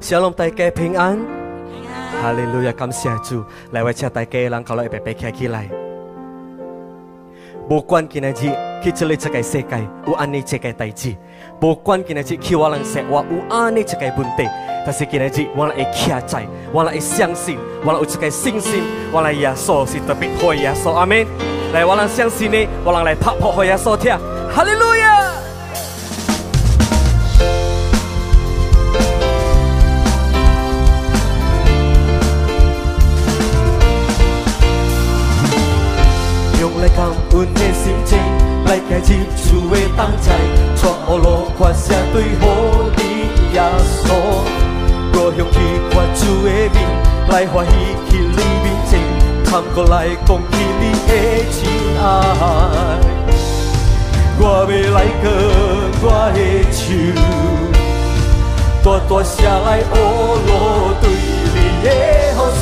shalom 平安，哈利路亚感谢主！e 先祝，来往泰凯来，如果 EPP 开起来，不管今日几，几只只开塞开，唔安不管今日安呢这个泰鸡，不管今日几，几只只开塞开，安呢只开泰鸡，不管今日几，几只只开塞开，唔安呢只开泰鸡，不管今日几，几只只开塞开，唔安呢只开来植树的东仔，穿乌路发声对雨里约束。故乡去发树的面，来花喜去你面前，谈过来讲起你的情爱。我要来扛我的手，大大声来乌路对你的好。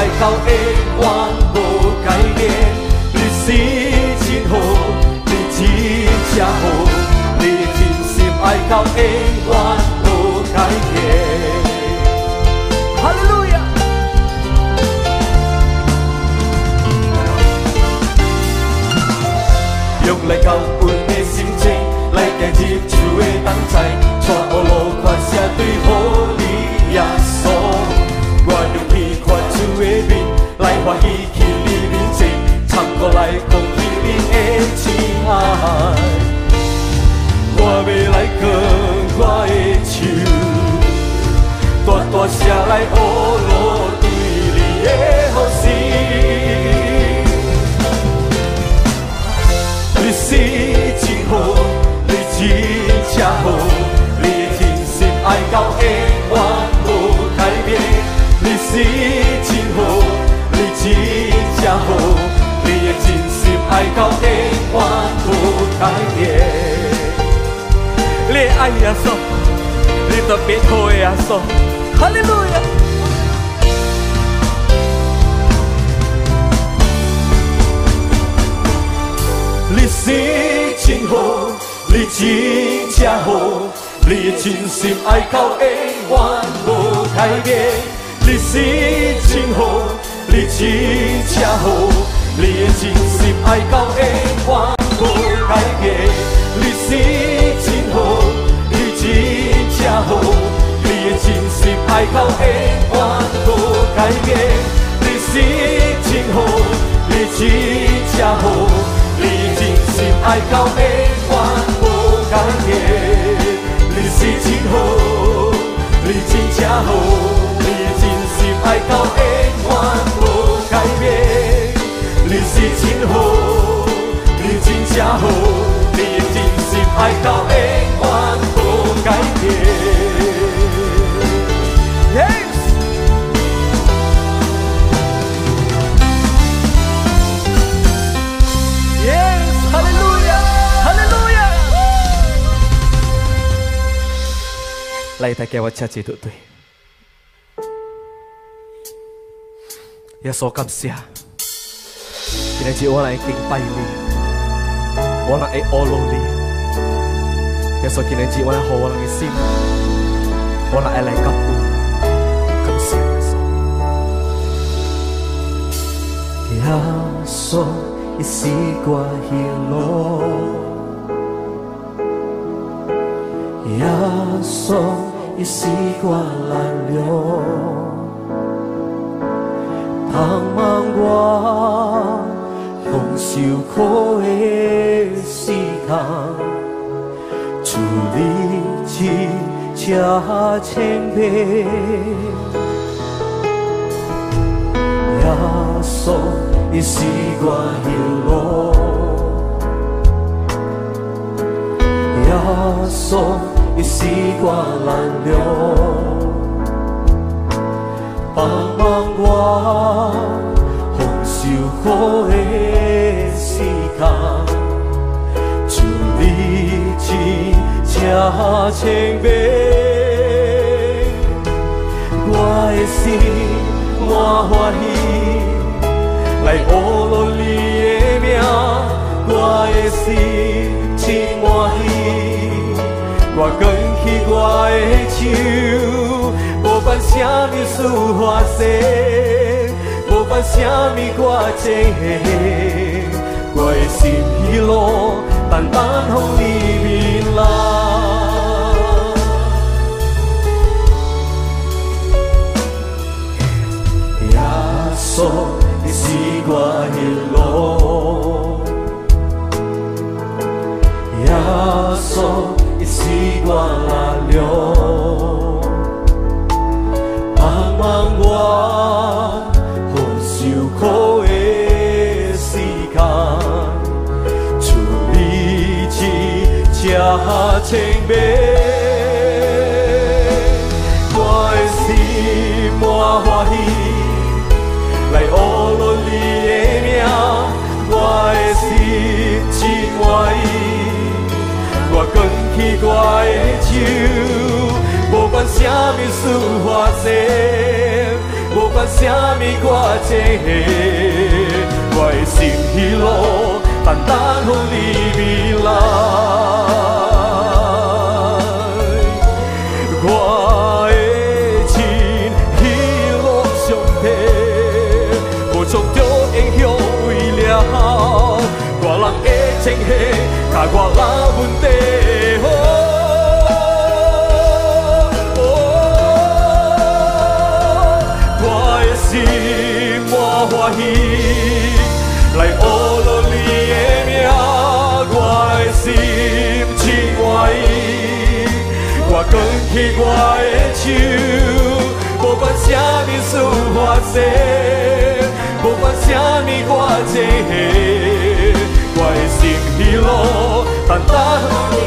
爱到的远无改变，日子真好，日子真好，你真心爱到的远无改变。哈利路亚，用你脚步的心情，来解解我的等待，创一路快乐对好。对面来欢喜去你面前，唱歌来讲你的真爱，我要来牵我的手，大大声来。耶稣，你特别何耶稣，哈利路亚！你是真好，你真正好，你真心爱到的我无改变。你是真好，你真正好，你的真心爱到的我无改变。你是。好，你真心爱到永远无改变。你是真好，你真正好，你真心爱到永远无改变。你是真好，你真正好，你真心爱到永远。改变。Yes! Yes! Haleluya! Haleluya! Laita kewa chachi tu tui. Ya sokap kam Kina ji wala e king pai li. Wala e olo li. 耶稣，给你一窝冷窝冷的心，我来爱来靠，感谢耶稣。耶稣，耶稣，我恨你，耶稣，耶稣，我原谅盼望我能修好这心祝你一切称白。也所以是过境迁，也所以事过难了，茫茫我红袖可会相。听千遍，我的心满欢喜，来保佑你的命，我的心真欢喜。我举起我的手，不管什么事发生，不管什么我坐我的心失落，淡淡，哄你变冷。所以挂念我，也所以挂念你，盼望我分手的时间，出你一车青梅。啥物事发生，无管啥物我做我的心起落，单单互你未来。我的情起落相配，无从着影响未了，我人的情心，靠我来。我举起我的手，不管什么事发生，不管什么我最，我心喜乐，但得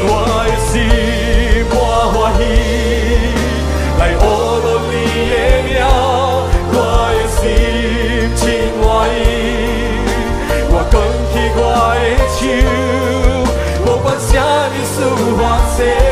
我心欢喜。来握住你的手，我心牵挂我举起我的手，不管什么事发生。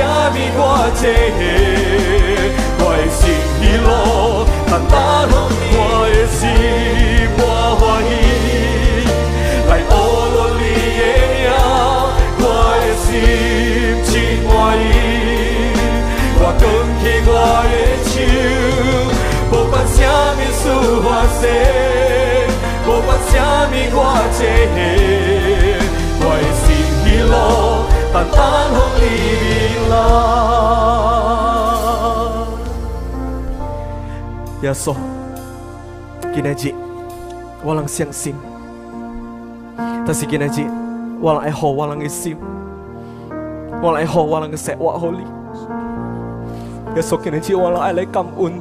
啥物我我开心快乐，但打拢我的我破孩。来欧罗尼的亚，我的心真欢喜我举起我的手，不管啥物事发生，不管啥物我我开心快乐。但单空离别啦。耶稣，今日节我能相信，但是今日节我能爱好，我能爱心，我能爱好，我能爱食，我好你。耶稣，今日节我能爱你感恩，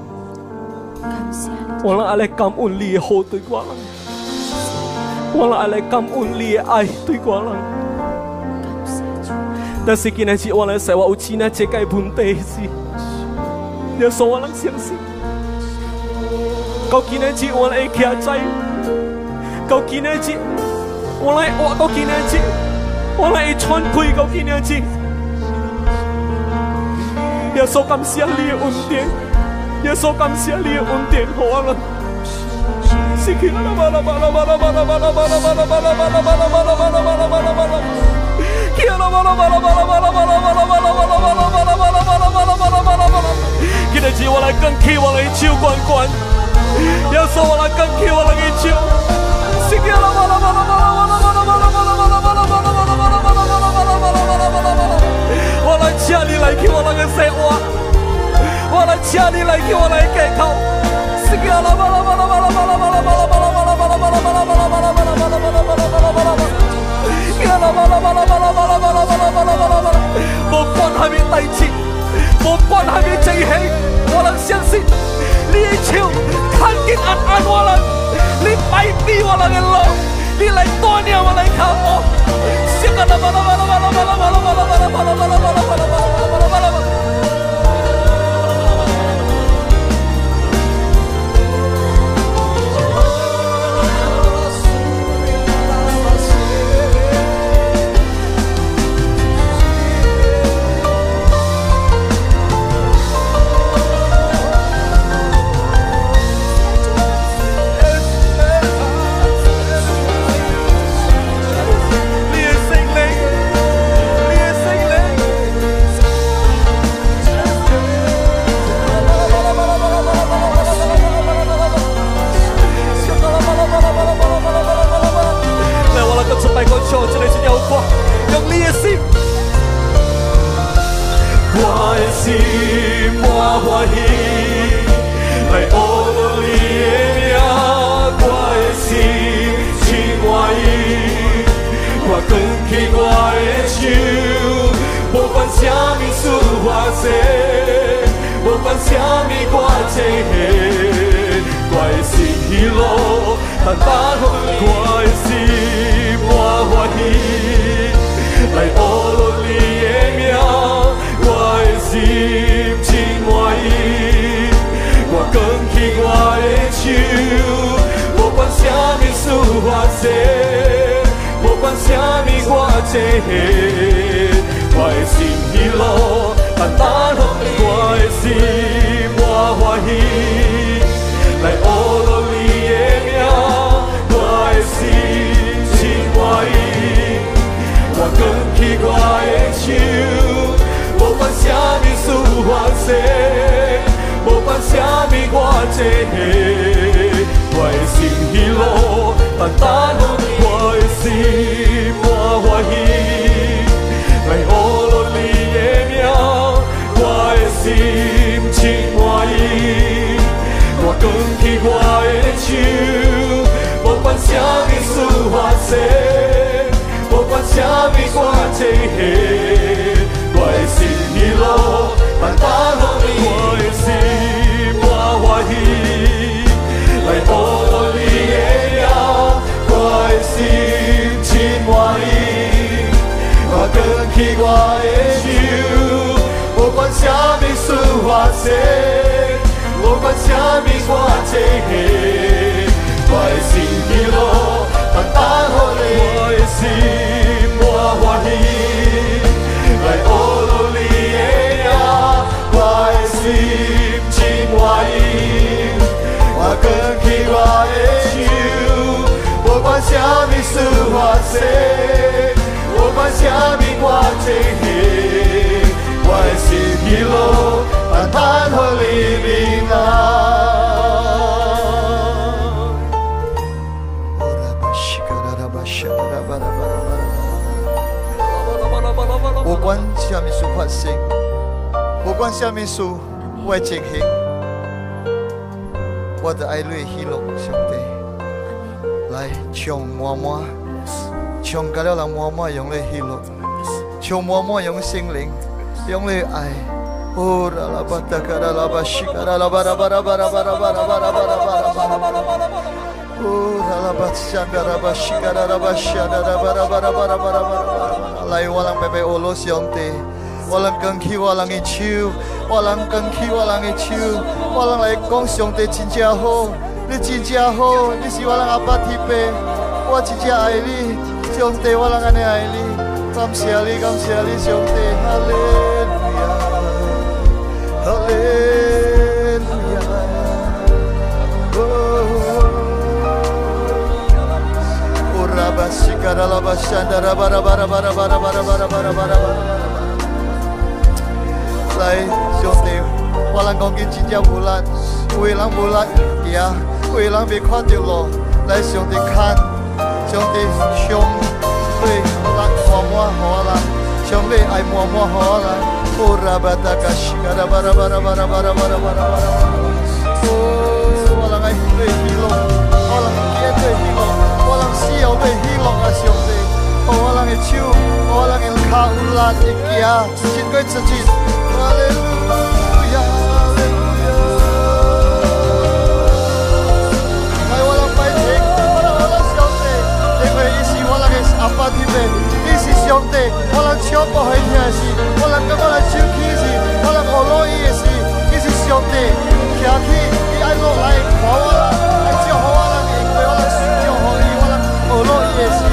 我能爱你感恩你好对我能，我能爱你感恩你爱对我能。但是今天只我来洗碗，乌青那只开奔泰西。呀，所我能相信。到今天只我来解债，到今天只我来我，到今天只我来穿裤，到今日只呀所感谢你怨天，呀所感谢你怨天何往了？是气浪巴拉巴拉巴拉巴拉巴拉巴拉巴拉巴拉巴拉巴拉巴拉巴拉巴拉巴拉巴拉。天啦！哇啦哇啦哇啦哇啦哇啦哇啦哇啦哇啦哇啦哇啦哇啦哇啦哇啦哇啦哇啦哇啦今日是我来扛起我来去操管要送我来扛起我来去是噶啦！哇啦哇啦哇啦哇啦哇啦哇啦哇啦哇啦哇啦哇啦哇啦哇啦哇啦哇啦哇啦哇啦哇啦哇啦！我来请你来给我来解惑，我来请你来给我来解套。是噶啦！哇啦哇啦哇啦哇啦哇啦哇啦哇啦哇啦哇啦哇啦哇啦哇啦哇啦哇啦哇啦哇啦哇啦！我啦我啦我啦我啦我啦我啦我啦我啦我啦！不管他们带去，不管他们再黑，我能相信。你求，看见暗暗我了，你拜地我了能咯，你来多念我来靠我。我啦我啦我啦我啦我啦我啦我啦我啦我啦我啦我啦我啦我啦我啦！心真欢喜。我举起我的手，不管什么事发生，不管什么我的心一路伴在你，我的心我欢喜，来抱抱你的心，我的心真欢喜。我举起我的手。不管啥物事发生，不管啥物挂牵，快乐是记录，单我的心，我欢喜，来握牢你的手。我的心，真欢喜，我举起我的手，不管啥物事发生，不管啥物挂牵。不管下面输还是赢，我的爱来记录，兄弟。来唱妈妈，唱给了让妈用来记录，唱妈妈用心灵。yang le ai oh rala bata kara laba shika rala bara bara bara bara bara bara bara bara bara bara bara oh rala bata shaka raba shika rala raba shaka rala bara bara bara bara bara bara lai walang bebe olos yang te walang kangki walang ichiu walang kangki walang ichiu walang lai gong siong te cincia ho ni cincia ho ni si walang apa tipe wa cincia ai li siong te walang ane ai li Kamsiali, kamsiali, siyong te, haleluya. 来，兄弟，不冷不热，不冷不热，爹，不冷不热，看到路，来上的坎，上的乡，对，来摸摸好啦，兄弟爱摸摸好啦。Oh, walang ay pray hilong. Walang kaya pray hilong. Walang siyaw pray hilong asyaw pray. Oh, walang ay chiu. Oh, walang ay kaulan ikiya. Sin ko'y sa chin. Hallelujah. Hallelujah. Ay, walang paitik. Walang walang siyaw pray. Ay, may isi walang is apat hibay. 上帝，我来唱，不伊听是；我来感觉来唱起是，我来活落伊的诗，皆是上帝。站起，伊爱落来我啦，爱叫活我啦，为我来死叫活你，我来活落伊的诗。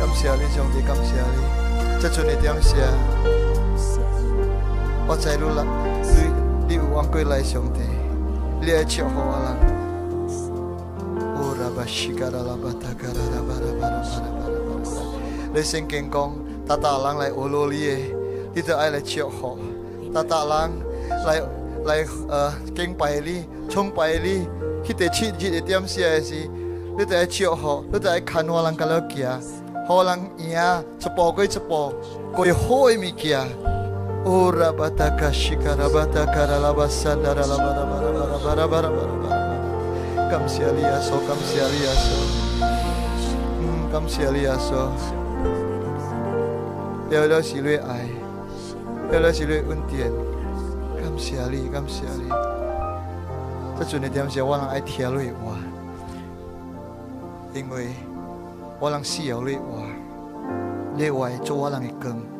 感谢你，兄弟，感谢你，这阵的点写？我在路啦。我爱来，我爱你我祝福我爱笑，我爱笑，我爱笑，我爱笑，我爱笑，我爱笑，我爱笑，我爱笑，我爱笑，我爱笑，我爱笑，我爱笑，我爱笑，我爱笑，我爱笑，我爱笑，我你，笑，我爱我爱笑，我爱笑，我爱笑，爱笑，我爱笑，爱笑，我哦，阿巴塔卡西，卡阿巴塔卡阿拉巴桑，阿阿拉巴拉巴拉感谢你啊，谢，感谢你啊，谢，感谢你啊，谢。了谢瑞爱，了谢瑞恩典，感谢你，感谢你。这阵的点上，我让爱听瑞话，因为我让需要瑞话，瑞话做我的根。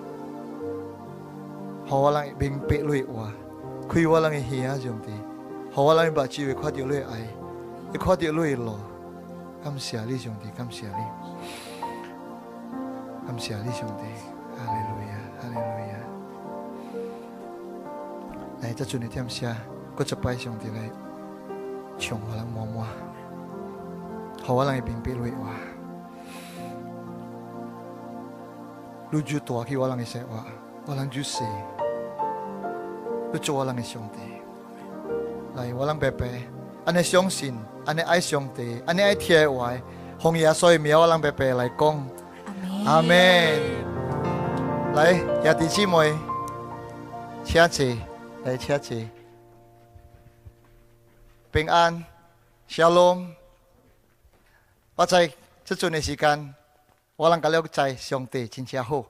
好哇！浪伊平平路易哇，亏哇浪伊贤啊！兄弟，好哇！浪把机会夸掉路易爱，也夸掉路易罗，感谢上帝！兄弟，感谢你，感谢上帝！哈利路亚！哈利路亚！来，这祝你天下，各哥就派兄弟来向我浪摸摸，好哇！浪伊平平路易哇，路居土啊，亏哇浪伊塞哇，哇浪居塞。要做我的个兄弟，来，我让伯伯，尼相信，安尼爱上帝，安尼爱天外，红叶树苗，我让伯伯来讲。阿门，来，亚丁西妹，耶，谢来谢赐，平安 s 龙。我在这 m 的时间，我两个礼在上帝真西侯，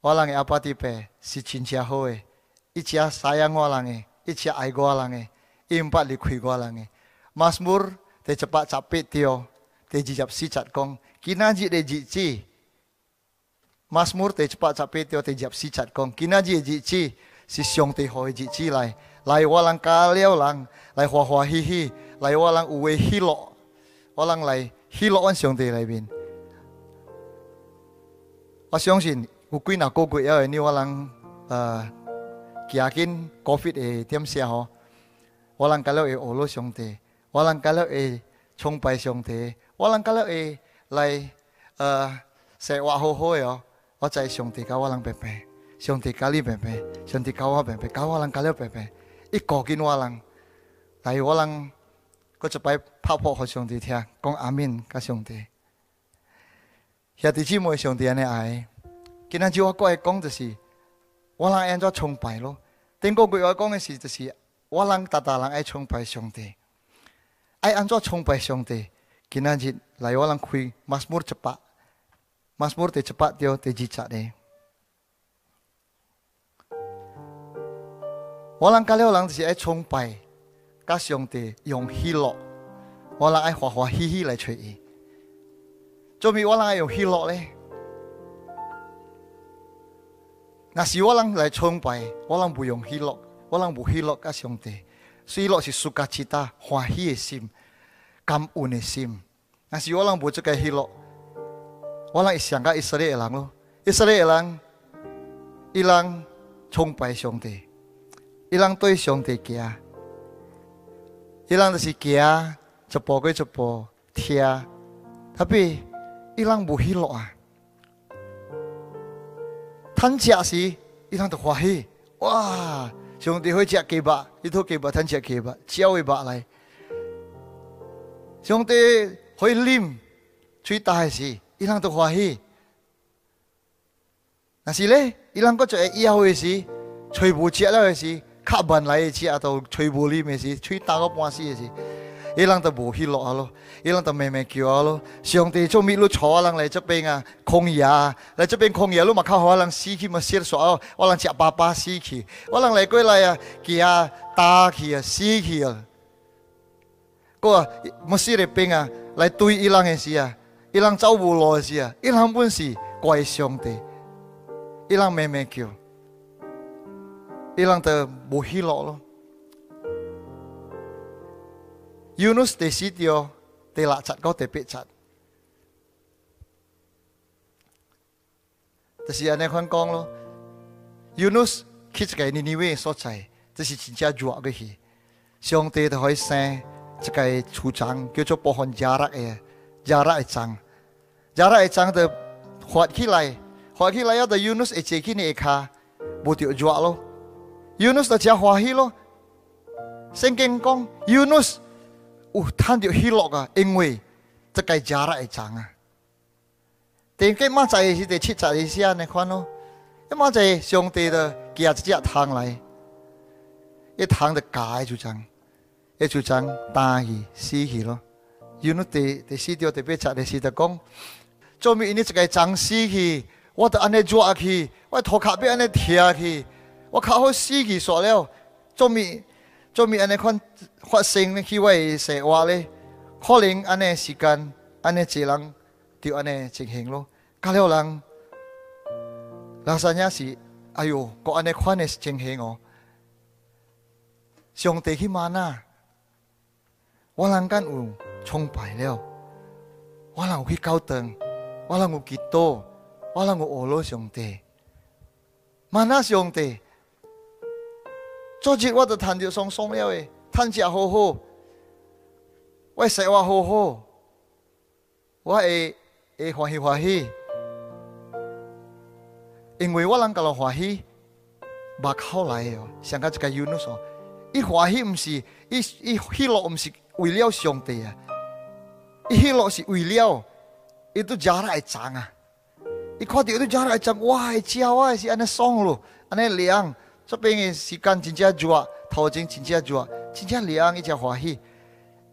我两阿爸是真西侯耶。Icia sayang walange, icia aigo walange, impat likui walange. Masmur te cepat capek tio, te jijap si cat kong, kinaji de jici. Masmur te cepat capek tio te jijap si cat kong, kinaji jici, si siong te hoi jici lai. Lai walang kaleo lang, lai hua hua hihi, lai walang uwe hilo, walang lai hilo on siong te lai bin. 我相信有几若个月还会你我人呃确定，COVID 的点下吼，我浪卡了会懊丧的，我能卡了会崇拜上帝，我能卡了会来生活活哦。我才上帝，我浪佩服，上帝，哈你佩服，上帝，卡我佩服，卡我浪卡了佩服，一个人我浪，来我浪，我一拜趴扑和上帝听，讲阿敏甲上帝。兄弟姊妹上帝安尼爱，今天就我过来讲就是。我人按照崇拜咯，听个句话讲嘅事就是，我人大大人爱崇拜上帝，爱按照崇拜上帝，今仔日来我人去 m a s s m o r 马接巴，Massmore 地呢？我人加了人就是爱崇拜，加上帝用喜乐，我人爱欢欢喜喜来随伊，做咩我人爱用喜乐呢？那谁话讲来崇拜，我讲不有想 Hillock，我讲不 Hillock 哈兄弟，Hillock 是 Sukacita，欢喜心，感恩心。那谁话讲不就开 Hillock，我讲是讲卡 Isarielang 咯，Isarielang，Ilang 崇拜兄弟，Ilang 对兄弟家，Ilang 那是家，就波归就波，家，哈皮，Ilang 不 Hillock 啊。趁食时，伊通都欢喜，哇！兄弟伙食鸡巴，伊托鸡巴趁食鸡巴，几阿位巴来？兄弟伙林吹打时，伊通都欢喜。但是咧，伊当哥叫以后位是吹无食了的时，卡慢来的只啊都吹无啉的事，吹大个半死的时。伊 lang 在希洛啊罗，伊 lang 叫梅梅丘啊罗，石永泰，做米卢朝啊 lang 来，只凭啊，孔雅，来只凭孔雅罗，马卡霍啊 lang 西基，马西尔索啊，啊 lang 只怕怕西啊 lang 来，我来啊，基啊塔基亚西基，我马西尔只凭啊，来，对伊伊郎西啊，伊 lang 朝布啊，伊 lang 阿普伊 lang 伊 lang 在布希洛啊 Yunus te sitio te lacat kau te cat. Tasi ane kon kong lo. Yunus kich kai ni niwe so chai. Tasi cinca jua ke hi. Siong te te hoi sen cekai chu chang kyo cho pohon jarak e jarak e chang. Jarak e chang te huat ki lai. Huat ki te ya Yunus e ceki ni e ka. Butio jua lo. Yunus te cia hi lo. Sengkeng kong Yunus 哦，趁就要落啊，因为这个价格也涨啊。但这个马仔也是在吃茶叶安尼看哦，这马仔兄弟的夹一只汤来，一汤就解就涨，就涨大起、死起咯。因为第第四条特别吃的是在讲，做米你这个涨死去，我都安尼抓去，我拖卡安尼踢贴去，我靠好死去算了，做咩？做咩安尼宽，阔心咩气味说话咧？可能安尼时间，安尼只人就安尼情形咯。看了浪，我感也是，哎哟，做安尼款是进行哦。兄弟，去嘛那？我浪敢有崇拜了，我有去高登，我有去赌，我浪有娱罗兄弟。嘛那兄弟？昨日我著谈着双松了诶，趁食好好，我生活好好，我会下欢喜欢喜。因为我人搞到欢喜，目好来哦。上加只个有呢嗦，伊欢喜毋是伊伊稀落毋是为了上帝啊，伊稀落是为了，伊都加来长啊。伊看到伊都加来长哇，伊笑哇是安尼爽喽，安尼凉。这边的时间真正热，头前真正热，真正凉，伊才欢喜。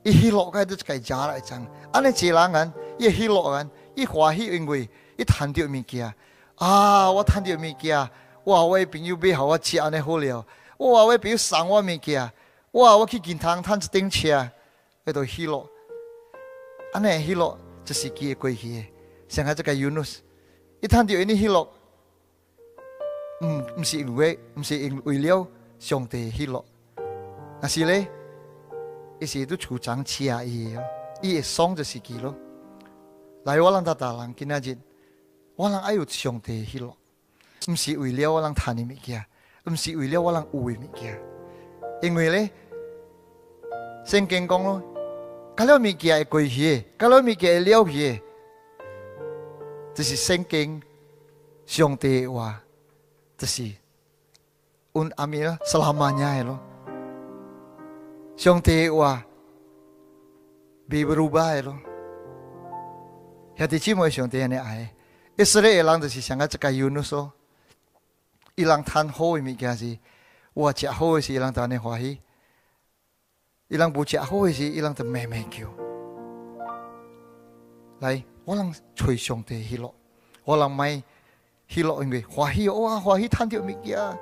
伊喜乐个都该食来真，安尼个人眼，伊喜乐眼，伊欢喜，因为伊赚着物件。啊，我赚着物件，哇！我的朋友买互我吃安尼好料，哇！我的朋友送我物件，哇！我去银行赚一顶车，迄都喜乐。安尼喜乐，就是伊个过去。上海这个 Unus，伊赚着伊呢喜乐。唔唔是因为唔是因为了上帝去了，那是咧，一时都粗长气啊！伊，伊爽就是佮咯。来，我啷个大人今仔日，我啷爱有上帝去了，唔是为了我啷谈你物件，唔是为了我啷有会物件，因为咧，圣经讲咯，卡了物件会关系，卡了物件会了系，就是圣经上帝话。tesi un amil selamanya elo ya Siang tewa, wa bi berubah elo ya ya Hati ti cimo siong te ne ai Israel lang tesi sangat ka Yunus o ilang tan ho mi ga si wa cha ho si ilang tan ne ilang bu cha ho si ilang te me me kyo lai walang chui siong te lo walang mai hilo ingwe wahi oa oh, ah, tante tantio mikia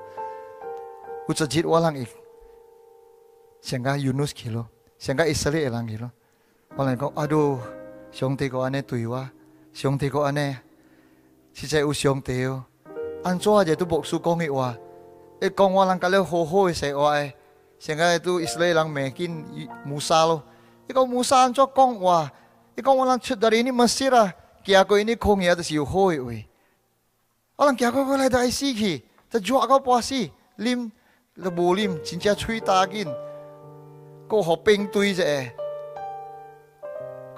ucajit walang ik siangka Yunus kilo siangka Israel elang kilo walang kau aduh siong teko ane tuiwa siong teko ane si cai usiong teo anco aja tu boksu kongi wa e kong walang kale ho ho se wa e eh. siangka itu Israel elang mekin Musa lo e eh, ko Musa anco kong wa e kong walang cut dari ini Mesir ah kia ini kong ya tu si hoi wei อาลังแกก็เลยได้สิคี่จะจวกก็พอสิลิมระบูลิมชินจะช่วยตากินก็หอบปิงตุยเจ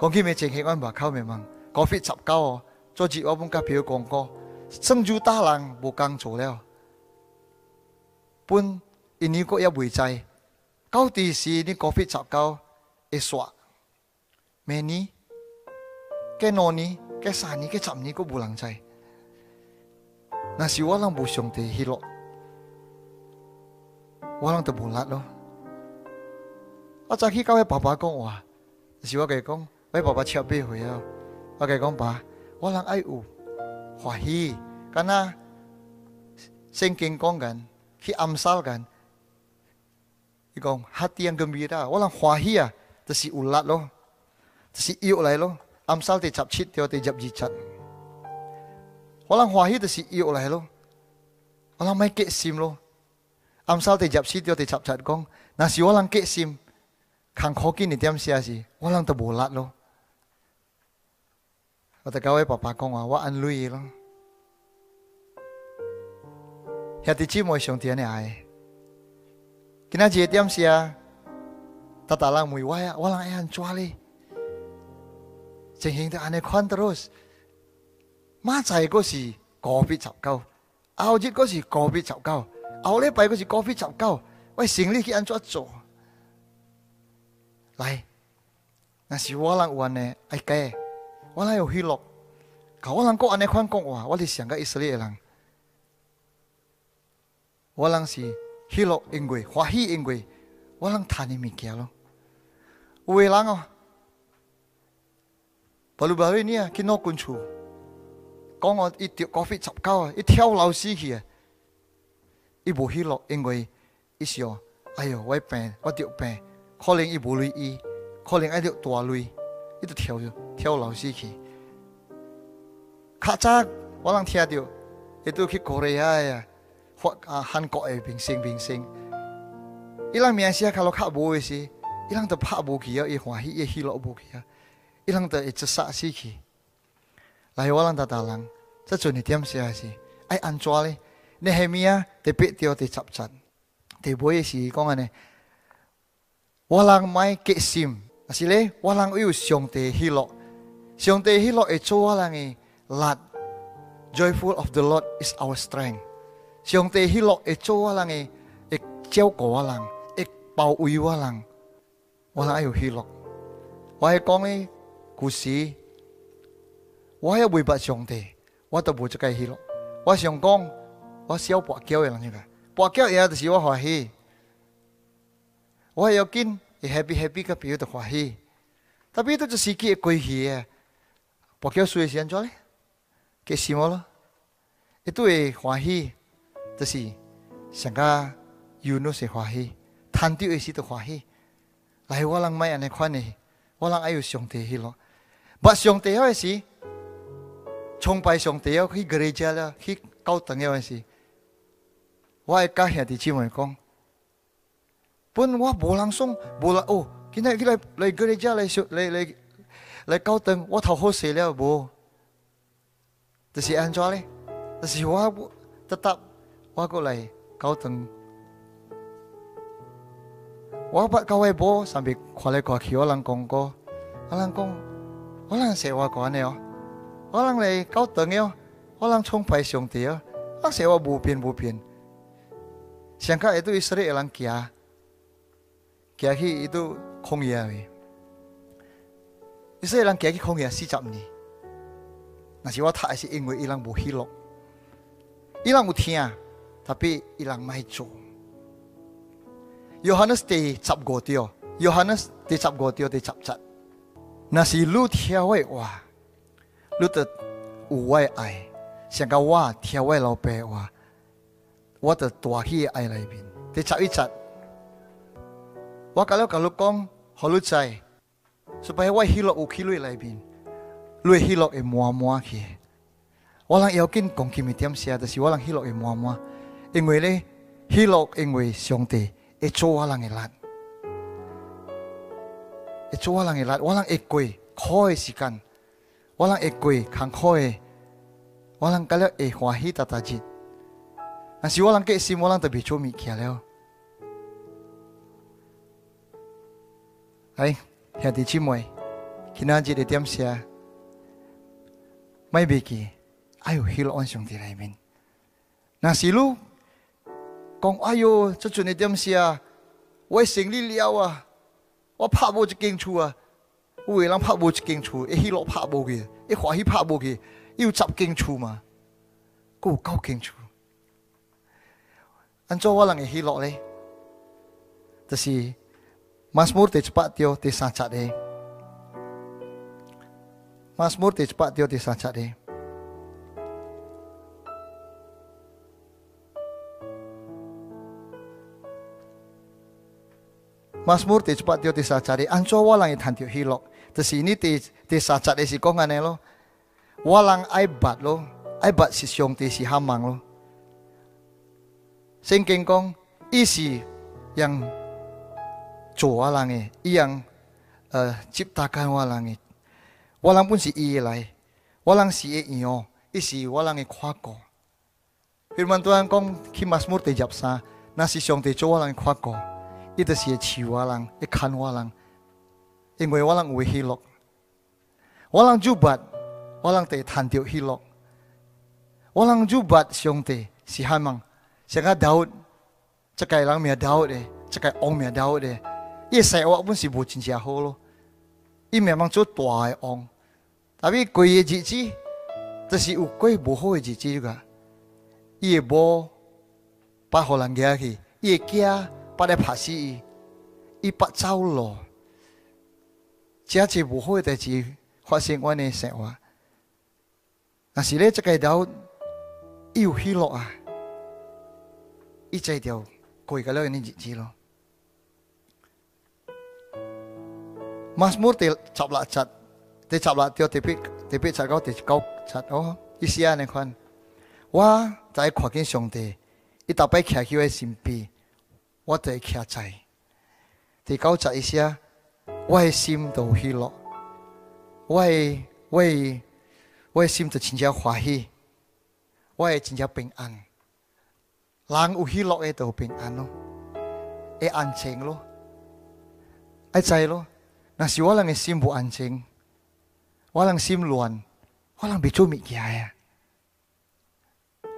กองขี้เชจิงเฮกันบาเข้าเมมังกอฟิตสับเก้าโจจิวบุงกับพี่วกองก็ซึ่งจูตาลังบุกังโจแล้วปุ่นอินนี้ก็ยับวิจัยเก้าตีสีนี่กอฟิตสับเก้าเอสวะเมนี้แกนอนี้แกสานี้แกจับนี้ก็บุลังใจ那是我啷不上帝去了，我啷都无力咯。我早起搞个爸爸讲话，是我给讲，喂爸爸吃八岁啊，我给讲爸，我啷爱有欢喜，敢那升经讲干，去暗萨干，伊讲，heart 压啦，我啷欢喜啊，就是有拉咯，就是油来咯，暗萨第十七条第十二擦。walang huahi de si iyo lah lo. Walang mai ke sim lo. Amsal te jap si tiyo te jap jat ke sim. Kang koki ni tiam sia si. Walang te bolat lo. Kata kawai papa kong wa wa an lui lo. Hati chi mo isong tiane ai. Kina jie tiam sia. Tata lang mui waya walang ayan e chuali. Jeng hing te Terus. 马仔嗰时个别嘈交，后日嗰时个别嘈交，后礼拜辈嗰时个别嘈交，喂，成呢啲咁多做，来，那是我啷话呢？唉嘅，我啷有虚荣，搞我人讲尼款讲话，我哋想嘅以色列人，我人是虚荣英贵，欢喜因为，我人贪你物件咯，喂，人哦，保罗保罗呢啲啊，几多款书？讲我伊得高飞十九啊，伊跳楼死去啊！伊无去咯，因为伊想，哎哟，我病，我得病，可能伊无镭医，可能爱得大镭，伊就跳着跳楼死去。较早我啷听到，伊都去 Korea 发啊韩国诶，明星明星，伊人名声较落较无诶时，伊人着拍无去啊？伊欢喜伊去落无去啊？伊人着一自杀死去。lai walang tatalang sa chuni tiam siya si ai an chwali Nehemia te pe tio te chap chan te boy si kong ane walang mai ke sim asile walang uyu siong te hilo siong te hilo e cho walang e lat joyful of the lord is our strength siong te hilo e cho walang e e cheo ko walang e pau uyu walang walang ayu hilo wai kong e kusi 我还要回报上帝，我都无这个希落。我想讲，我少破脚样样㗑，破脚也就是我欢喜。我要紧，一 happy happy 个朋友都欢喜。但系，都是系记个欢喜呀。破脚衰先做咧，开心冇咯。诶，都系欢喜，就是想讲有那些欢喜，贪天一些都欢喜。来，我我冇安尼款呢？我爱有上帝去咯？把上帝话是？崇拜上帝哦，去格教堂了，去教堂那回事。我爱家兄弟姊妹讲，本我无人送，无来哦，今日过来来教堂，来修来来来教堂，我头好谁了无？这是安怎嘞？这是我，我，我，过来教堂。我怕各位无，所以看来过去我人讲过，我人讲我人说我讲的哦。可能嚟搞長了，可能崇拜上帝啊，我寫我無變無變。上加會對以色列人行，行去伊都曠野去。以色列人行去曠野四十年，但是我睇係是因為伊人無喜樂，伊人有聽，特別伊人唔係做。約翰第十五條，約翰第十五條第十節，那是愈聽我嘅話。รู้แต่อวัยไอสังกว่าเทียวไว้เราเปว่าว่าแต่ตัวที่ไอไรบินแต่จับอีจัดว่าก็แล้วกับลูกก้องฮอลุดใจสบายว่าฮิโลอุคิลุยไรบินลุยฮิโลเอมัวมัวขี้ว่าหลังเอวกินกองคิมิเทียมเสียแต่สิว่าหลังฮิโลเอมัวมัวเอ็งเวลีฮิโลเอ็งเวลีสงเตเอชัวหลังเอลัดเอชัวหลังเอลัดว่าหลังเอกุยคอยสิกัน walang ekoi kangkoe walang kaleo e huahi tatajit nasi walang ke sim walang tabi chomi kia leo ai hia ti chimoi kinaji de tiam sia mai biki ayo hil on sung ti raimin nasi lu kong ayo chu chu ne tiam sia wai sing li liawa wa pa bo chu 我为啷拍无一斤醋？一喜落拍无去，一欢喜拍无去，伊有十斤醋嘛？哥有九斤醋。俺做瓦啷个喜落嘞？这是马斯穆蒂，只怕丢丢三叉的。马斯穆蒂，只怕丢丢三叉的。马斯穆蒂，只怕丢丢三 t 的。n t 瓦啷个 i l o k 到这里，这这沙特的西贡，那喽，无浪爱巴洛，爱巴是用西西哈芒喽，圣经讲，伊西，yang，做无浪耶，伊 ang，呃，创造无浪耶，无浪，不管西伊来，无浪西伊，侬，伊西无浪耶夸哥，俾人托讲，基摩斯摩，提日本说，那是上帝做无浪耶夸哥，伊都是笑无浪，一看无浪。因為我人有喜樂，我人就捌，我人會趁着喜樂，我人就捌上帝是希望，像個 Daud，即個人名 Daud 嘅，即個王名 Daud 嘅，伊生活本是無真正好咯，伊明明做大嘅王，但係過嘅日子，就是有過無好嘅日子噶，伊會無捌互人掠去，伊會驚捌來拍死伊，伊捌走路。一件无好嘅代志发生我的生活，但是咧，个开伊有起落啊！一再掉，过嚟个你知唔知咯？慢慢哋，十落十，第十落掉，特别特别，十九、第九哦，一写你款。我在靠近上帝，一特别企喺佢身边，我再企在，第九十，一写。我心都喜乐，我我我心就增加欢喜，我爱增加平安。人有喜乐，的都平安咯。安静咯，爱在咯，那是我狼心不安静，我浪心乱，我浪悲愁咪起来，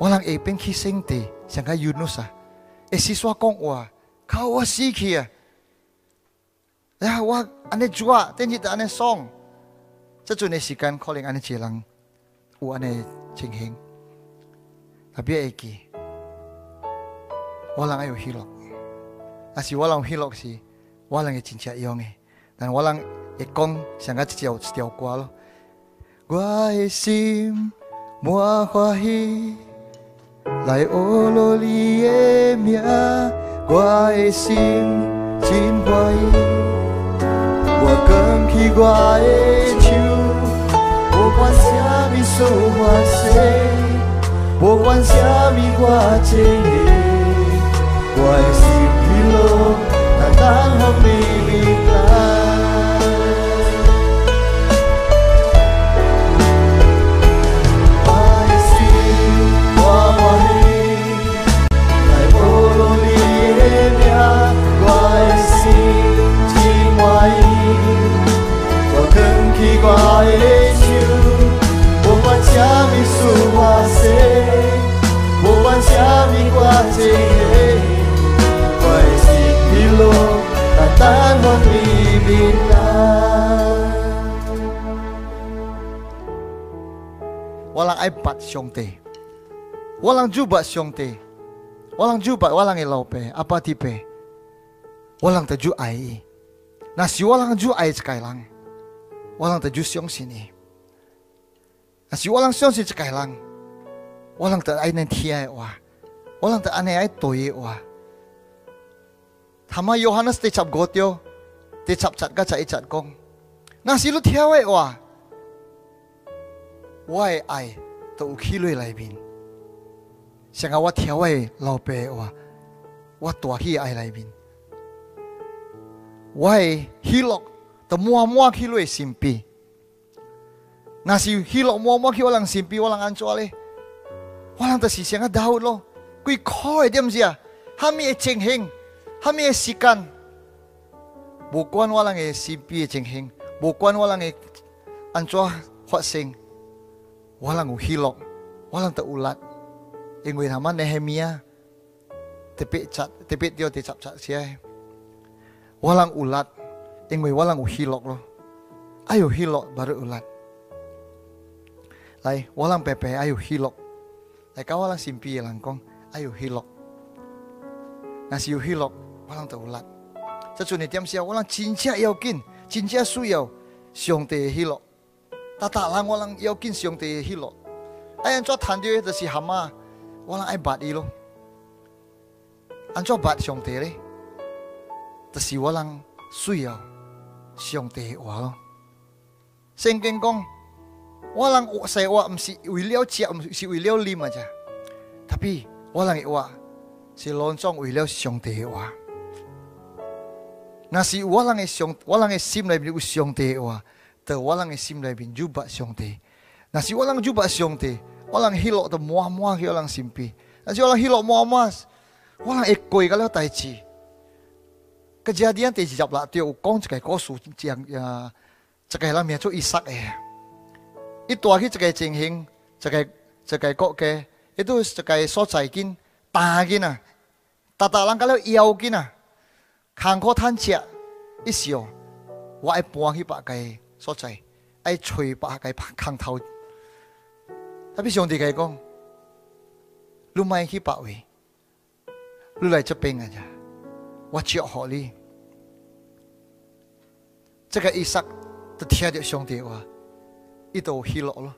无浪诶心地，像个幽奴沙，诶思想讲哇，靠我死去呀，哇！安尼做啊，听起都安尼 song，才俊斯干，calling 安尼 je lang，哇安尼清清。tapi eki，walang ayoh hilok，asih walang hilok si，walang ecinca ionge，tan walang econ，sengat ciaw ciaw ko。我的手，不管啥物事发生，不管啥物我做，我的心疲劳，但等予你。singing Paisik bilog at ang Walang iPad siyong te Walang juba siyong te Walang juba, walang ilope, apatipe Walang taju ai Nasi walang ju ai sekailang Walang taju siyong sini Nasi walang siyong si sekailang Walang ta ay nantiya wa โอ้ลังแต่อันนี้ไอ้ตัวเยาว์ทำไมโยฮันสติจับกเตียติจับจัดก็จะไอจัดกงงาสิลุเทียวไอ้ว่ะว่าไอ้ตัวขี้ลุยไหลบินเสียงว่าเทียวไอ้เราเปว่าว่าตัวขี้ไอ้ไหลบินว่าฮิลอกตัวมัวมัวขี้ลุยสิมพีงาสิฮิลอกมัวมัวขี้ว่าลังสิมพีว่าลังอันชัวเลยว่าลังแต่สิเสียงก็ดาวด์ล quy khoi dem zia hami e cheng hing hami e sikan bo kwan wala nge cp e cheng hing bo kwan wala nge an cho hot sing wala ngu hilok wala ta ulat ingwe hama nehemia tepe chat tepe tio te chap chat sia walang ulat ingwe walang uhilok lo ayo hilok baru ulat lai walang pepe ayo hilok lai kawalang simpi langkong ayo hilok lok na si walang terulat ulat sa chu ni tiam sia walang cinca yau kin cinca su yau siong te hi lok lang walang yau kin siong te hi lok ai an cho de si hama walang ai bat i an cho bat siong te re ta si walang su yau siong te wa lo kong walang saya wa msi wiliau cia msi wiliau lima aja tapi 我人个话，是隆总为了兄弟话。那是我人个兄，我人个心内面有兄弟话，在我人个心内面有把兄弟。那是我人有把兄弟，我人 h i l o 满满摸啊摸啊，我心皮。那是我人 h i 满满，我人 e g 个了代志。个件事第二讲啦，就讲讲，只讲 k o 讲呀。伊个人名 c 伊 n 诶，一 i 去 g 个情形，讲个 o 个国家。itu sebagai sojakin tagin ah tata lang kalau iau gin ah kang ko tan chia isio wa ai puang hi pa kai sojai ai chui pa kai pa kang tau tapi siang di kai gong lu mai hi pa we lu lai chepeng aja wa chia ho li 这个伊萨就听着上帝话，伊就喜乐咯。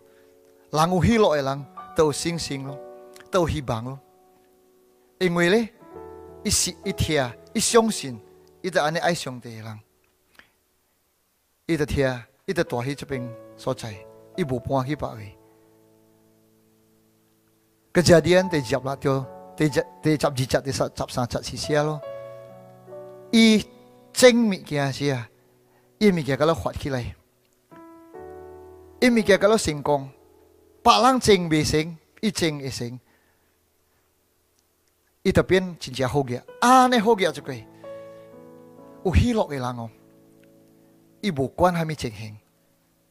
人有喜乐的人，就有信心咯。都希望咯。因為咧，一時一聽，一相信，伊就安尼愛上帝嘅人，伊就聽，伊就住喺即邊所在，伊無搬去別位。個只點第十啦，就第十、第十二節、第十、十三節是寫咯。伊整物件是啊，伊物件甲咧發起來，伊物件甲咧成功，別人整未成，伊整會成。伊这变真正好嘅，安尼好嘅就佢，有希乐嘅人哦。伊无管系咪情情，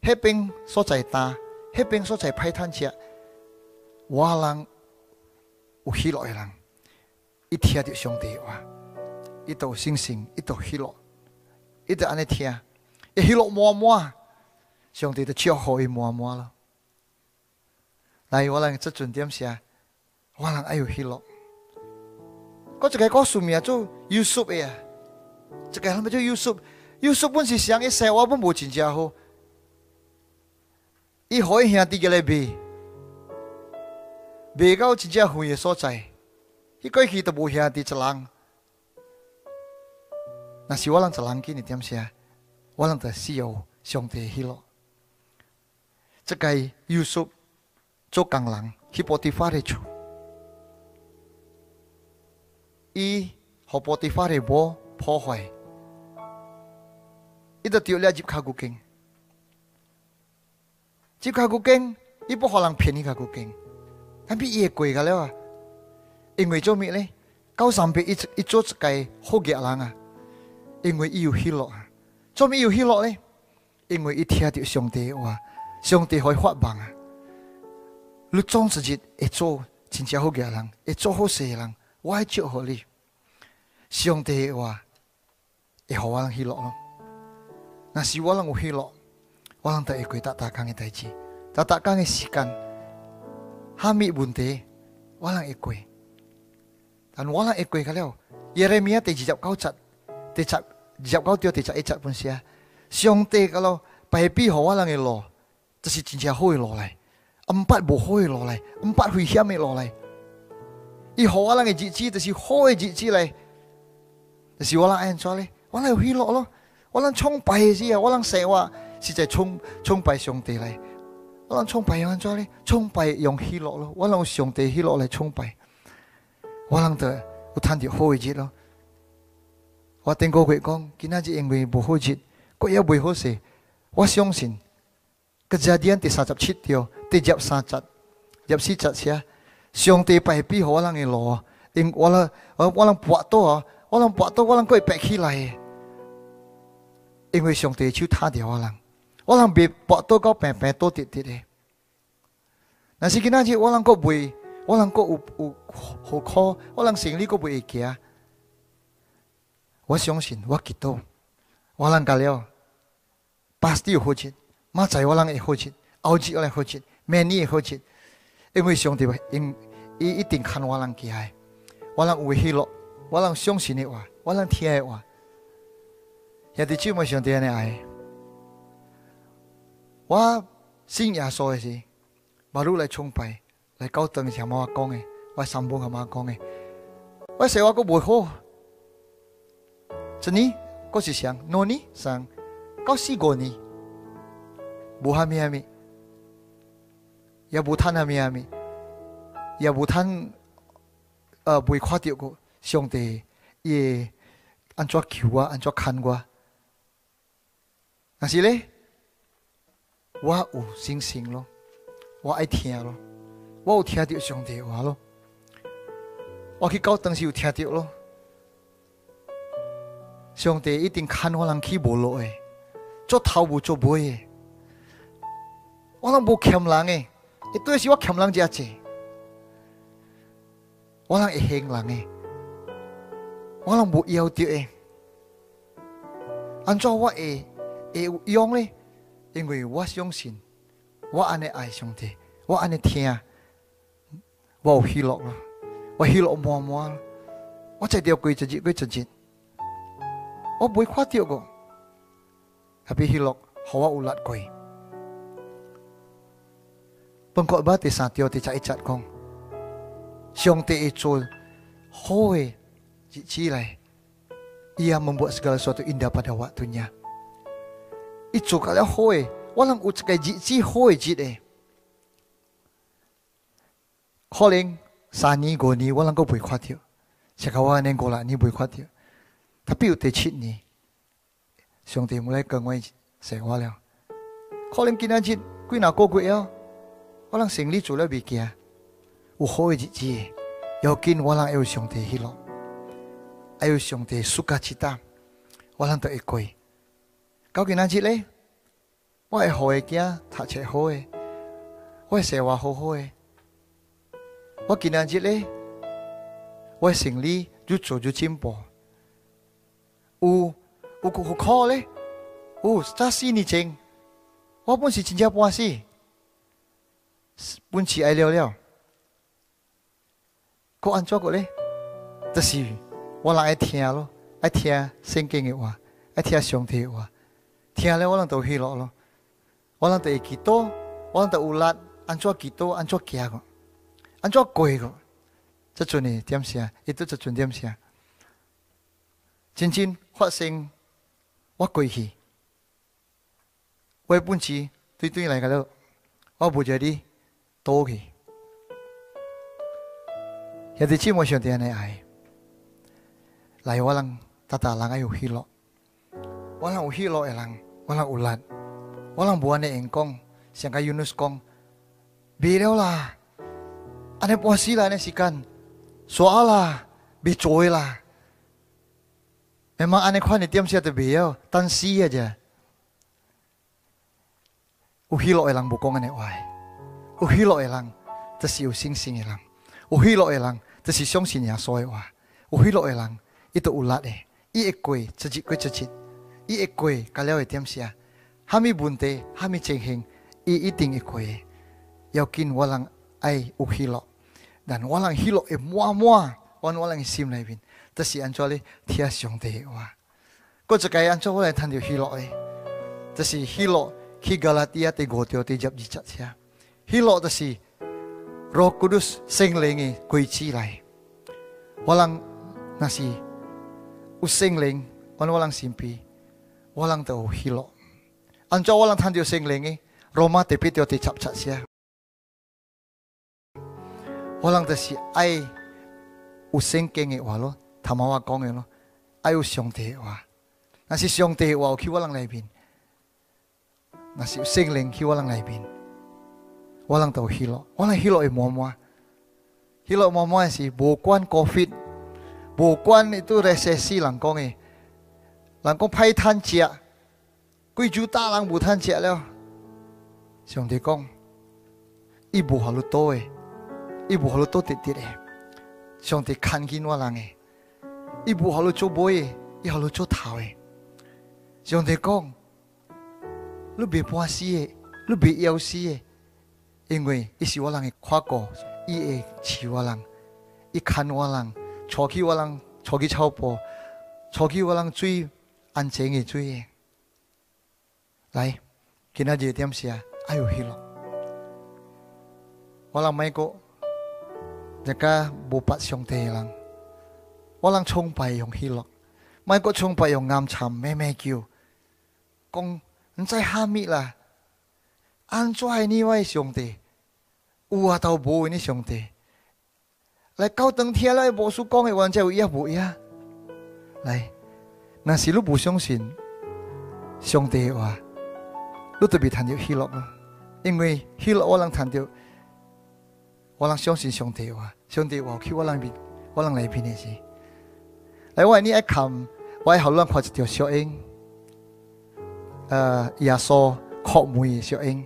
迄边所在大，迄边所在歹趁食，我人有希乐嘅人，伊听着上兄弟话，伊都 s i 伊都希乐，伊就安尼听，伊喜乐满满，兄弟就祝好伊满满咯。来，我浪即准点写，我浪爱有希乐。Kau cegah kosum ya cu Yusuf ya. cegah lama cu Yusuf. Yusuf pun si siang ini sewa pun buat jaho. I hoi hiang tiga lebih. Begau cinca ya, hui so cai. I koi kita bu hiang di celang. Nasi walang celang kini tiam sia. Walang ta siau siong te hilo. Cekai Yusuf cokang lang hipotifare cu. 伊波怕法父会破坏。伊就丢了只卡古经，只卡古经伊不可能骗你卡古经，但比越贵噶了啊！因为做咩咧？搞上伊一一届界好几人啊！因为伊有喜乐啊！做咩有喜乐咧？因为伊听到上帝话，上帝会发梦啊！你总是只一做真正好几人，一做好些人。我借互你。上帝嘅話會互我喜樂咯。若是我能有喜樂，我能第一回答大家嘅代志，但大家嘅時間，下面問題我能一過，但我能一過嘅了。耶利米亞第二十九節，第十二十九條第十一節本寫，上帝嘅咯，卑鄙互我能嘅路，這是真正好嘅路嚟，毋捌無好嘅路嚟，毋捌危險嘅路嚟。伊好啊！个日子，但是好诶，日子咧，但是我啦，安怎咧？我啦，有贿赂咯？我啦，崇拜诶，是啊，无啦，神话是在崇崇拜上帝咧。我啦，崇拜安怎咧？崇拜用贿赂咯？无啦，上帝贿赂来崇拜。我啦，对，要贪点好日子咯。我听过佢讲，今仔日因为无好钱，佫也无好食。我相信，佢只啲第三十七条，第只三只，只只只啊。上帝派庇护我了因我我我我跋倒啊，我连宝刀，我连五爬起来，因为上帝手他的我了，我连被跋倒到平平倒跌跌的。但是今天我连我连有有何苦？我连心里我不会行。我相信我祈祷，我连讲了，八十岁好着，马仔我连也活着，儿子也来好着，美女也因为上帝吧，因伊一定看我人起爱，我人有喜乐，我人相信的话，我人听爱话。也哋这么上帝，你爱？我信耶说的是，马如来崇拜，来高登向妈讲诶，我三宝向妈讲诶，我说话都无好。你，我是想，你呢？想，到四五年，无虾米虾米？也无叹阿咩阿也无叹，呃，未看到过上帝，也安怎求我，安怎看我？但是咧，我有信心咯，我爱听咯，我有听到上帝话咯，我去搞东时有听到咯。上帝一定看我，人去无路诶，做头无做尾诶，我拢无欠人诶。伊对是我欠人家钱，我人会恨人诶，我人无要着诶。按照我诶诶有用呢？因为我相信，我安尼爱上帝，我安尼听，我有喜乐咯，我喜乐满满，我才着过一日过一日，我袂垮掉个，特别喜乐，互我有力过。Pengkok ba ti satyo ti cha icat kong. Siong ti icul. Hoi. Cicilai. Ia membuat segala sesuatu indah pada waktunya. Itu kalau hoi. Walang ucakai cici hoi cit eh. Holing. Sani goni walang kau bui kuat yuk. neng gola ni bui kuat yuk. Tapi utai cit ni. Siong ti mulai kengwai sewa liao. Holing kina cit. Kui nak kau gue ya. 我能生理做了未惊，有好的日子，要跟我能有上帝去咯，还有上帝舒家期他，我能得一过。到今仔日嘞？我会好的囝，读册好诶，我生活好好诶。我今仔日咧，嘞？我生理愈做愈进步，有有够好嘞！哦，啥事呢？静，我本是真家欢喜。本期爱聊聊，哥安做个嘞？这是，我人爱听咯，爱听圣经的话，爱听上帝的话，听了我人就去咯咯，我人就祈祷，我人就劳力，安做祈祷，安做讲个，安做跪个，这尊呢点啥？一直这尊点啥？曾经发生，我跪起，我本期对对来个咯，我不在哩。多去。现在寂寞想点来爱，来我让大大人爱有喜乐，我让有喜乐的人，我让有力，我让不安的员工，像个 e e Yunus 讲，别了啦，安尼波死啦，安尼时间，耍啦，别做啦。Memang aneh kau ni tiap siapa tu beliau tansi aja. Uhilo elang bukongan yang wah. 有喜乐的人，这是有信心的人；有喜乐的人，这是相信耶稣的话；有喜乐的人，伊都有力的，伊会过，自己过自己，伊会过，该了会点啥？哈咪问题，哈咪情形，伊一定会过的。要紧，我人爱有喜乐，但我人喜乐会满满，阮阮人心里面，这是安怎咧听上帝的话。过一个安怎我来谈着喜乐的，这是喜乐去加拉底亚第五条第十二节下。hilok ta si Roh Kudus sing lengi kui cilai. Walang nasi using leng on walang simpi walang tau hilok. Anjo walang than dio sing lengi Roma te pitio te chap chat sia. Walang ta si ai using kengi walo tamawa konge lo ai usyong te wa. Nasi syong te wa ki walang lai bin. Nasi using leng ki walang lai bin. walang tau hilo walang hilo e eh, muamua hilo muamua si bokuan covid bokuan itu resesi langkong e langkong pai tan cia kui juta lang bu tan cia leo siong di kong ibu halu to e eh. ibu halu to titir e siong di kan kinwa lang e ibu halu cho boy e i halu cho tau e siong di kong lu be puasi e lu be iau si e 因为伊是我人会夸过，伊会饲我人，伊牵我人，做起我人，做起操博，做起我人水，安全的诶？来，今仔日点啊，哎呦，稀咯！我人没过，一个不怕兄弟人，我人崇拜用稀落，没过崇拜用暗沉咩咩叫，讲毋知虾米啦，安衰尼歪兄弟。有啊，到无为呢，兄弟。来高登天来，无说讲的原在有也无呀。来，那是路不相信上帝话，路就别谈到希罗了。因为希罗我能谈到，我能相信上帝话，上帝话去我那边，我能来变的是。来，我你爱看，我好乱看一条小鹰，呃，亚索酷美小鹰。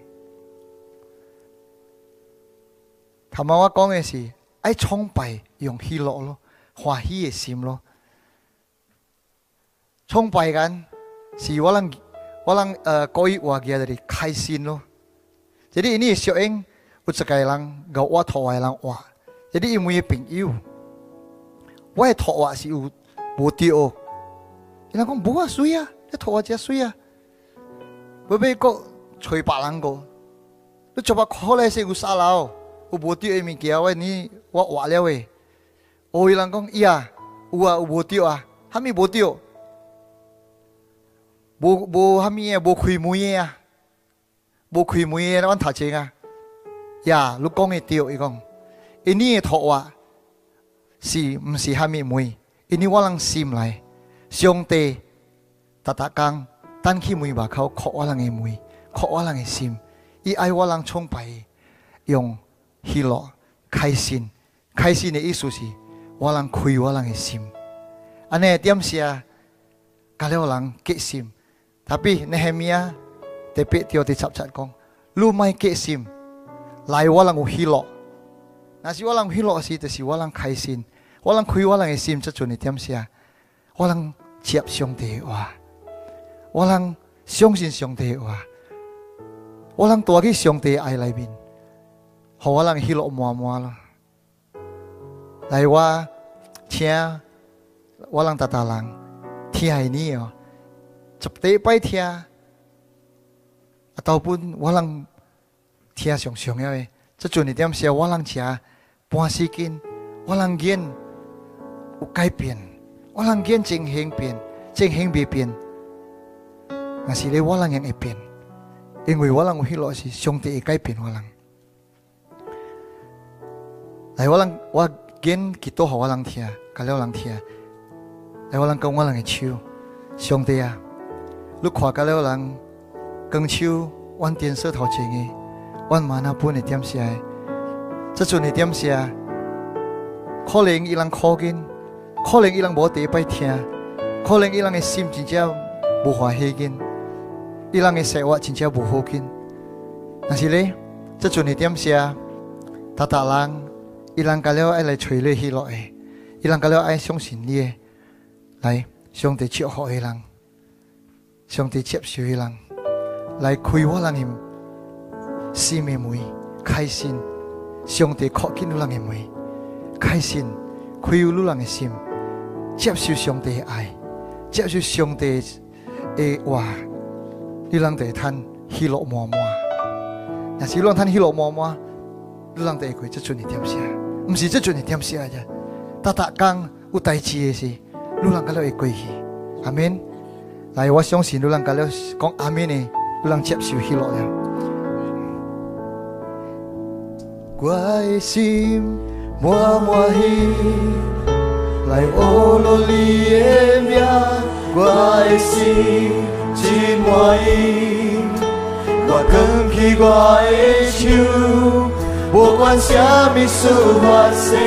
头嘛，我讲嘅是爱崇拜，用喜乐咯，欢喜嘅心咯。崇拜咁，是我能我啷，可以话讲得开心咯。所以，呢小英，put sayalang，搞 w h 有朋友我 h 托 t 是有目的哦。人我讲不衰呀，你托 a l k what 才衰呀？人贝哥 t r 个？你做乜可能是有沙佬？有无着 o 物件，我 i e 活了哇哇咧人讲，伊 langong，啊有无 yo 啊，哈米无着，o 无布哈米无开门木啊，无开门呀，那安读册啊。呀，你讲爷托伊讲，印尼托哇，是毋是哈米门？因印我人心 sim 来，肖特、塔去门外口，木我人靠瓦郎的木伊，靠瓦的 sim，伊爱我人崇拜用。喜乐、开心，开心的意思是，我能开我人的心，安尼点写，加了我能开心。但系拿何嘢？特别睇到第十三讲，唔系开心，来我让我喜乐。那是我让喜乐，是就是我让开心，我能开我人的心，这准的点写。我能接上帝话，我能相信上帝话，我能躲去上帝爱里面。好，我浪稀落摩摩了。来，话听，我大打打浪，听你哦，执得拜天，啊，斗本我人听上上要的。这阵你点想我人听？半喜听，我浪件，改变，我浪件正兴变，正兴悲变，那是里我浪样一变，因为我人我稀落是双听改变我浪。来，我让我拣几多好我人听，给了人听。来，我啷跟我啷个唱，兄弟啊！你夸几了啷，跟手万电视头钱个，我妈那般个点下。这阵的点下，可能有人靠近，可能有人无一摆听，可能有人的心情无欢喜紧，有人的生活真情不好紧。但是嘞，这阵的点下，他达啷。伊人家了爱来垂你希落去，伊人家了爱相信你，来上帝祝福伊人，上帝接受伊人，来开我人嘅心门，开心；上帝靠近你人嘅门，开心；开有你人嘅心，接受上帝嘅爱，接受上帝嘅话，你人得听希落满满。若是你讲听希落满满，你人得会做阵一点声。唔是即阵系点事啊？啫，搭刚工有代志嘅事，路人感了会归去。阿明，来，我相信路人家了讲阿明呢，路人接受喜乐了。我的心满满喜，来俄罗斯的名，我的心真满意，我扛起我的手。不管什么事发生，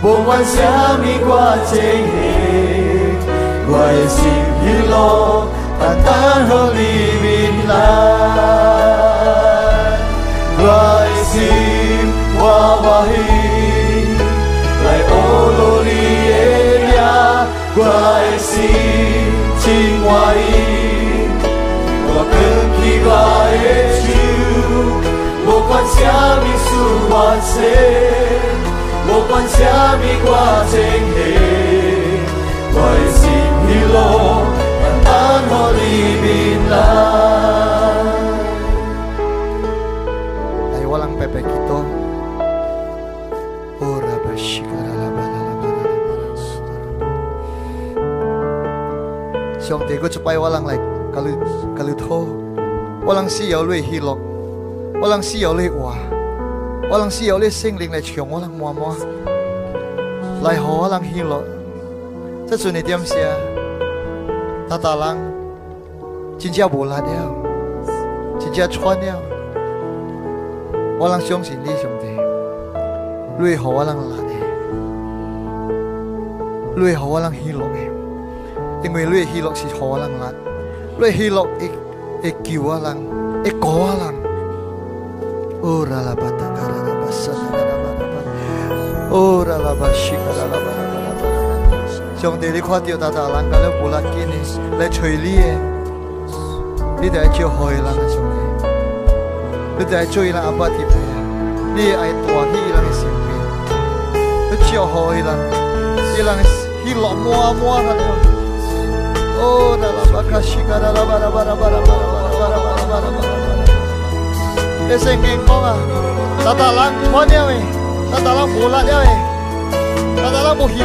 不管什么爱情戏，我的心一路但它和你未来，我的心我愿意来守护你的夜，我的心真欢喜，我等我的心。管啥物事偌济，无管啥物我情下，我的心迄路单单互你面来。Ay walang pepekito. Ora bashikara la bala la bala walang like kalut ho, Walang siyaw lui hilok. 我能需要你话，我能需要你心灵来强我，能慢慢来，好我能喜乐。这阵你点想？那大人，真朝无来了，真朝穿了。我能相信你兄弟，最好我能来滴，最好我能喜乐的，因为我喜乐是好我能来，我喜乐会一叫我能，会告我能。Ora la batakara la basana la baraba. Ora la bashika la baraba. 上帝，你看到大大人家咧無人見你，嚟隨你嘅，你哋係叫害人啊，上帝，你哋係追人阿爸貼嘅，你係大喜人嘅性別，你叫害人，你人喜樂摸摸下咧，哦，啦啦巴卡西卡啦啦巴啦巴啦巴啦巴啦巴啦巴啦巴啦。你先听讲啊！他打浪发无无来我！我会伊人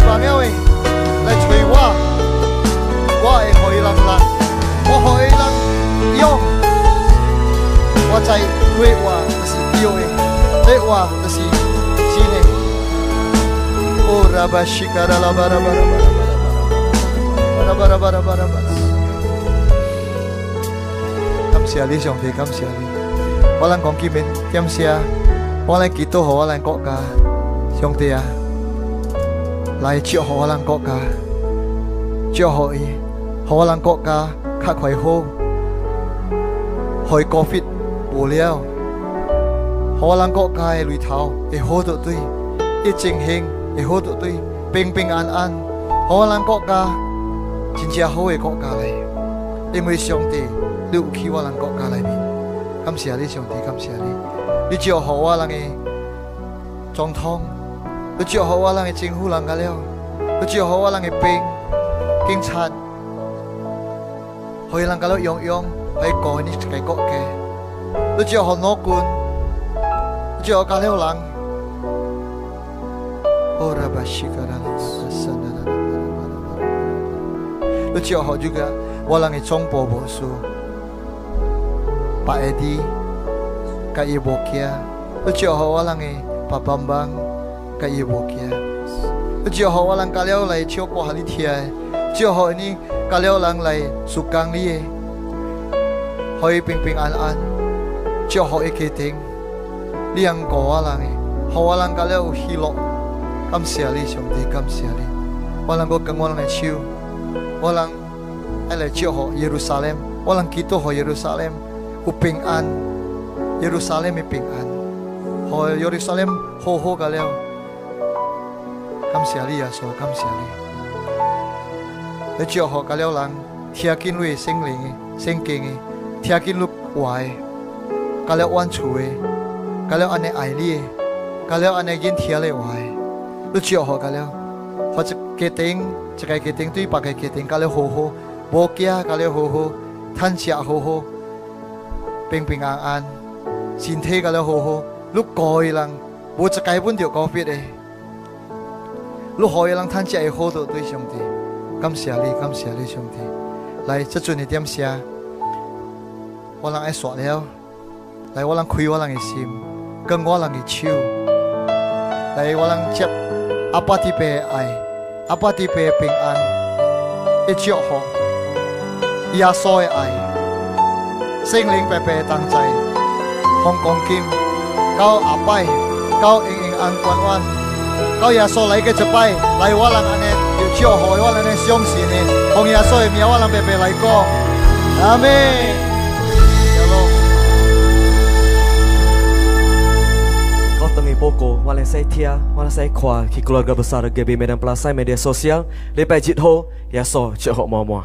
拉，我伊人我对话就是对的，对话就是真的。哦，喇叭，是卡拉，我啦，讲见面，感谢。我来祈祷，好啦，咱国家兄弟啊，来祝福咱国家，祝福你，好啦，咱国家，开快好，开高飞，无聊，好啦，咱国家的旅途，会好得多，一阵风，会好得多，平平安安。好啦，咱国家，真正好的国家来，因为兄弟，六七，我咱国家来。感谢你上帝，感谢你，你只有好我人个，总统，你只有好我人个政府人个了；你只有好我人个兵警察；可以啷个了用用，可以管你起来国家，你只要好农你只要好仡佬郎；好啦西卡拉，你只要好，j u 我啷个从不保守。Pak Edi, Kak Ibokia, uci hawalang e, papambang Kak Ibokia. Uci hawalang kalau lay cio po halitia, e. cio ini kalau lang lay sukang liye. Hoi ping ping an an, cio e ho ikiting, lang kawalang e, lang kalau hilok, kam siali siom di kam siali. Walang go kang walang e cio, walang ai lai Yerusalem, walang kito ho Yerusalem, uping an Jerusalem uping an ho Jerusalem ho ho ka leo kam sia li ya so kam sia li le chio ho ka leo lang thia kin lui sing ling sing king thia kin lu wai ka leo wan chui ka leo ane ai li ka leo ane yin thia le wai lu chio ho ka leo ho chi ke ting chi kai ke ting tui pa kai ke ting ka leo ho ho bo kia ka leo ho ho ท่านเสียโฮโฮ平平安，安，身体可乐好，好你郎，不人开不掉，c o v i 的，哎，鲁好人郎，感会好多对兄弟，感谢你，感谢你，兄弟。来，这尊你点下，我让爱刷了，来，我让开，我让一心，跟我让的手，来，我让接，阿爸的别爱，阿爸的别平安，一祝福耶稣的爱。圣灵白白当在，奉公金，教阿爸，教盈盈安国安，教耶稣来一个就拜，来我人安呢就叫好，我人呢相信呢，奉耶稣，我人白白来过，阿门。耶路，教天父，我来撒天，我来撒地，我喺家族大，我喺媒体同埋社交，礼拜七号，耶稣接受么么。